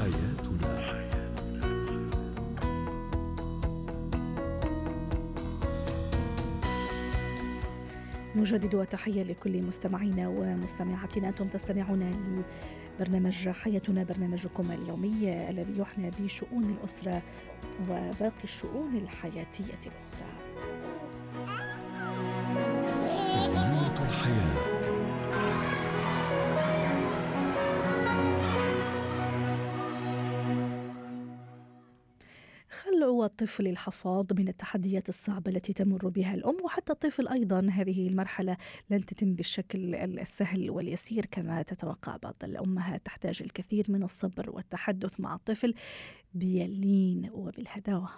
حياتنا. نجدد تحية لكل مستمعينا ومستمعاتنا. أنتم تستمعون لبرنامج حياتنا برنامجكم اليومي الذي يحنى بشؤون الأسرة وباقي الشؤون الحياتية الأخرى. زينة الحياة. الطفل الحفاظ من التحديات الصعبة التي تمر بها الأم وحتى الطفل أيضا. هذه المرحلة لن تتم بالشكل السهل واليسير كما تتوقع بعض الأمهات. تحتاج الكثير من الصبر والتحدث مع الطفل. باللين وبالهداوة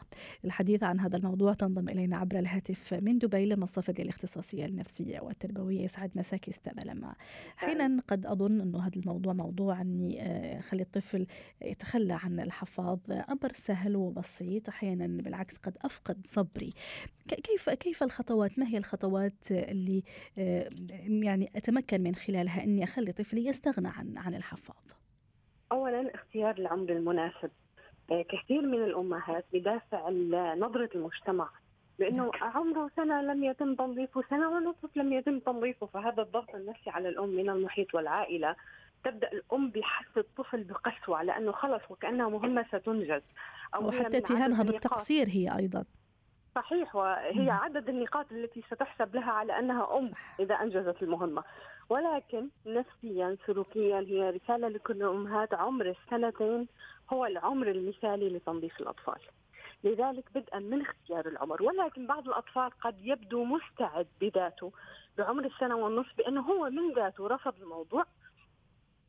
الحديث عن هذا الموضوع تنضم إلينا عبر الهاتف من دبي لما الصفدي الاختصاصية النفسية والتربوية يسعد مساكي أستاذة لما. أحيانا قد أظن أنه هذا الموضوع موضوع أني آه، خلي الطفل يتخلى عن الحفاظ أمر سهل وبسيط أحيانا بالعكس قد أفقد صبري. كيف كيف الخطوات؟ ما هي الخطوات اللي آه، يعني أتمكن من خلالها أني أخلي طفلي يستغنى عن عن الحفاظ؟ اولا اختيار العمر المناسب. كثير من الأمهات بدافع نظرة المجتمع لأنه عمره سنة لم يتم تنظيفه سنة ونصف لم يتم تنظيفه فهذا الضغط النفسي على الأم من المحيط والعائلة. تبدأ الأم بحث الطفل بقسوة على أنه خلص وكأنها مهمة ستنجز أو وحتى اتهامها بالتقصير هي أيضا. صحيح وهي عدد النقاط التي ستحسب لها على أنها أم إذا أنجزت المهمة. ولكن نفسيا سلوكيا هي رسالة لكل الامهات عمر السنتين هو العمر المثالي لتنظيف الأطفال. لذلك بدءا من اختيار العمر. ولكن بعض الأطفال قد يبدو مستعد بذاته بعمر السنة والنصف بأنه هو من ذاته رفض الموضوع.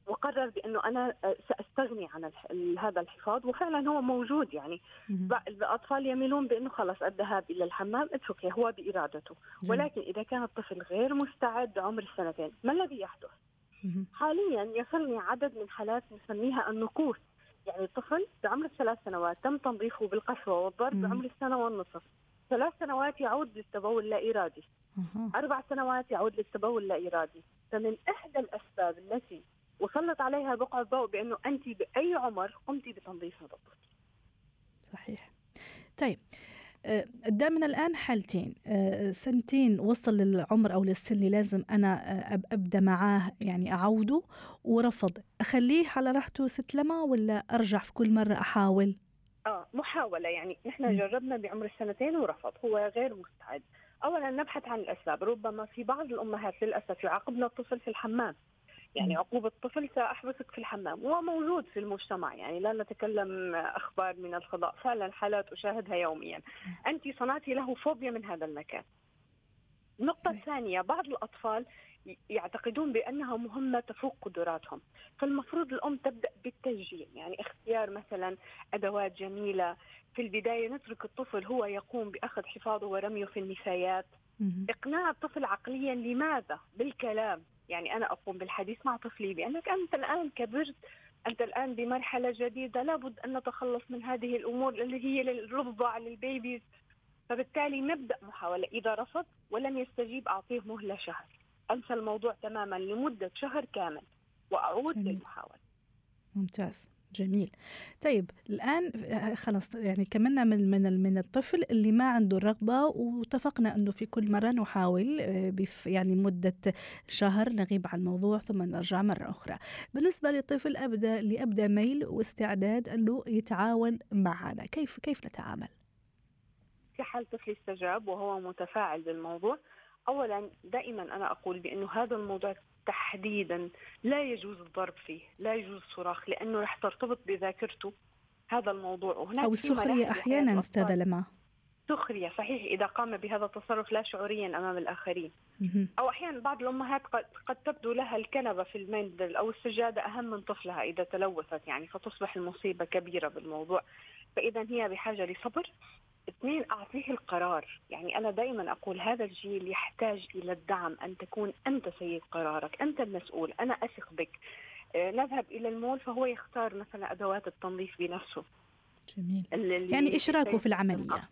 وقرر بأنه أنا آه، سأستغني عن هذا الحفاظ وفعلا هو موجود يعني. الأطفال يميلون بأنه خلص الذهاب إلى الحمام أوكي هو بإرادته. ولكن إذا كان الطفل غير مستعد بعمر السنتين ما الذي يحدث؟ حاليا يصلني عدد من حالات نسميها النكوث يعني الطفل بعمر الثلاث سنوات تم تنظيفه بالقسوه والضرب بعمر السنة والنصف. ثلاث سنوات يعود للتبول اللا إرادي. أربع سنوات يعود للتبول اللا إرادي. فمن إحدى الأسباب التي وسلط عليها بقع الضوء بأنه انت بأي عمر قمتي بتنظيف هذا الطفل. صحيح. طيب قدامنا الآن حالتين آه، سنتين وصل للعمر أو للسن اللي لازم أنا آه، أبدأ معاه يعني أعوده ورفض أخليه على راحته ست لما ولا أرجع في كل مرة أحاول؟ آه محاولة يعني. نحن جربنا بعمر السنتين ورفض هو غير مستعد. أولا نبحث عن الأسباب ربما في بعض الأمهات للأسف يعاقبنا الطفل في الحمام. يعني عقوبة طفل سأحبسك في الحمام هو موجود في المجتمع يعني لا نتكلم أخبار من الفضاء فعلا حالات أشاهدها يوميا. أنت صنعتي له فوبيا من هذا المكان. النقطة الثانية بعض الأطفال يعتقدون بأنها مهمة تفوق قدراتهم فالمفروض الأم تبدأ بالتشجيع يعني اختيار مثلا أدوات جميلة. في البداية نترك الطفل هو يقوم بأخذ حفاظه ورميه في النفايات إقناع الطفل عقليا لماذا؟ بالكلام. يعني أنا أقوم بالحديث مع طفلي بأنك أنت الآن كبرت أنت الآن بمرحلة جديدة لابد أن نتخلص من هذه الأمور اللي هي للرضع للبيبيز. فبالتالي نبدأ محاولة إذا رفض ولم يستجيب أعطيه مهلة شهر. أنسى الموضوع تماما لمدة شهر كامل وأعود للمحاولة. ممتاز. جميل. طيب الآن خلاص يعني كملنا من من من الطفل اللي ما عنده الرغبة واتفقنا أنه في كل مرة نحاول آه، يعني مدة شهر نغيب عن الموضوع ثم نرجع مرة أخرى. بالنسبة للطفل أبدأ اللي أبدأ ميل واستعداد أنه يتعاون معنا. كيف كيف نتعامل؟ في حال طفل استجاب وهو متفاعل بالموضوع اولا دائما أنا أقول بأنه هذا الموضوع تحديدا لا يجوز الضرب فيه لا يجوز الصراخ لأنه رح ترتبط بذاكرته هذا الموضوع. وهناك أو السخرية أحيانا أستاذة لما سخرية صحيح إذا قام بهذا التصرف لا شعوريا أمام الآخرين. أو أحيانا بعض الأمهات قد, قد تبدو لها الكنبة في المنزل أو السجادة أهم من طفلها إذا تلوثت يعني فتصبح المصيبة كبيرة بالموضوع. فإذا هي بحاجة لصبر اثنين أعطيه القرار. يعني أنا دائما أقول هذا الجيل يحتاج إلى الدعم أن تكون أنت سيد قرارك أنت المسؤول أنا أثق بك. آه، نذهب إلى المول فهو يختار مثلا أدوات التنظيف بنفسه. جميل. يعني إشراكه في العملية.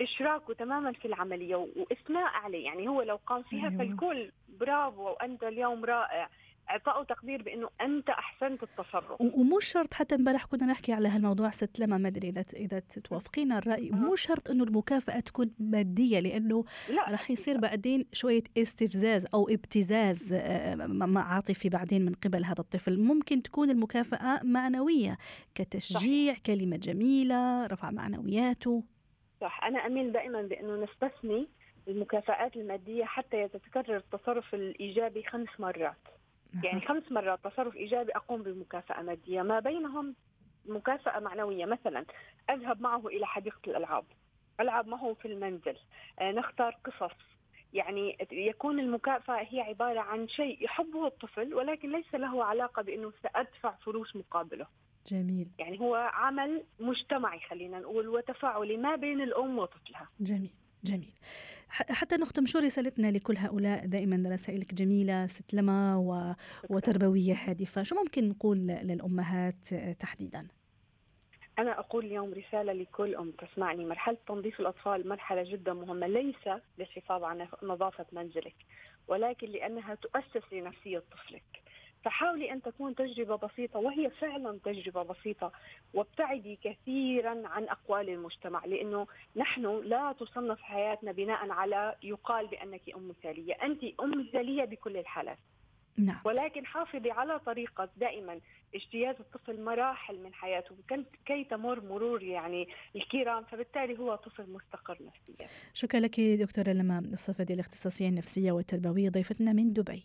إشراكه تماما في العملية وإثناء عليه. يعني هو لو قام فيها أيوة. فالكل برافو وأنت اليوم رائع. اعطائه تقدير بإنه أنت أحسنت التصرف. ومو شرط حتى امبارح كنا نحكي على هالموضوع ست لما ما أدري إذا إذا توافقينا الرأي. مو شرط إنه المكافأة تكون مادية لأنه راح يصير بعدين شوية استفزاز أو ابتزاز عاطفي بعدين من قبل هذا الطفل. ممكن تكون المكافأة معنوية كتشجيع صح. كلمة جميلة رفع معنوياته. صح. أنا أميل دائما بإنه نستثني المكافآت المادية حتى يتكرر التصرف الإيجابي خمس مرات. يعني خمس مرات تصرف إيجابي أقوم بمكافأة مادية. ما بينهم مكافأة معنوية. مثلا أذهب معه إلى حديقة الألعاب. ألعب معه في المنزل. آه، نختار قصص. يعني يكون المكافأة هي عبارة عن شيء يحبه الطفل ولكن ليس له علاقة بأنه سأدفع فلوس مقابله. جميل. يعني هو عمل مجتمعي خلينا نقول وتفاعلي ما بين الأم وطفلها. جميل. جميل. حتى نختم شو رسالتنا لكل هؤلاء دائما رسائلك جميلة ست لما و... وتربوية هادفة. شو ممكن نقول للأمهات تحديدا؟ أنا أقول اليوم رسالة لكل أم تسمعني. مرحلة تنظيف الأطفال مرحلة جدا مهمة ليس للحفاظ على نظافة منزلك ولكن لأنها تؤسس لنفسية طفلك. فحاولي أن تكون تجربة بسيطة وهي فعلا تجربة بسيطة. وابتعدي كثيرا عن أقوال المجتمع لأنه نحن لا تصنف حياتنا بناء على يقال بأنك أم مثالية. أنت أم مثالية بكل الحالات. نعم. ولكن حافظي على طريقة دائما اجتياز الطفل مراحل من حياته كي تمر مرور يعني الكرام فبالتالي هو طفل مستقر نفسيا. شكرا لك دكتورة لما الصفدي الاختصاصية النفسية والتربوية ضيفتنا من دبي.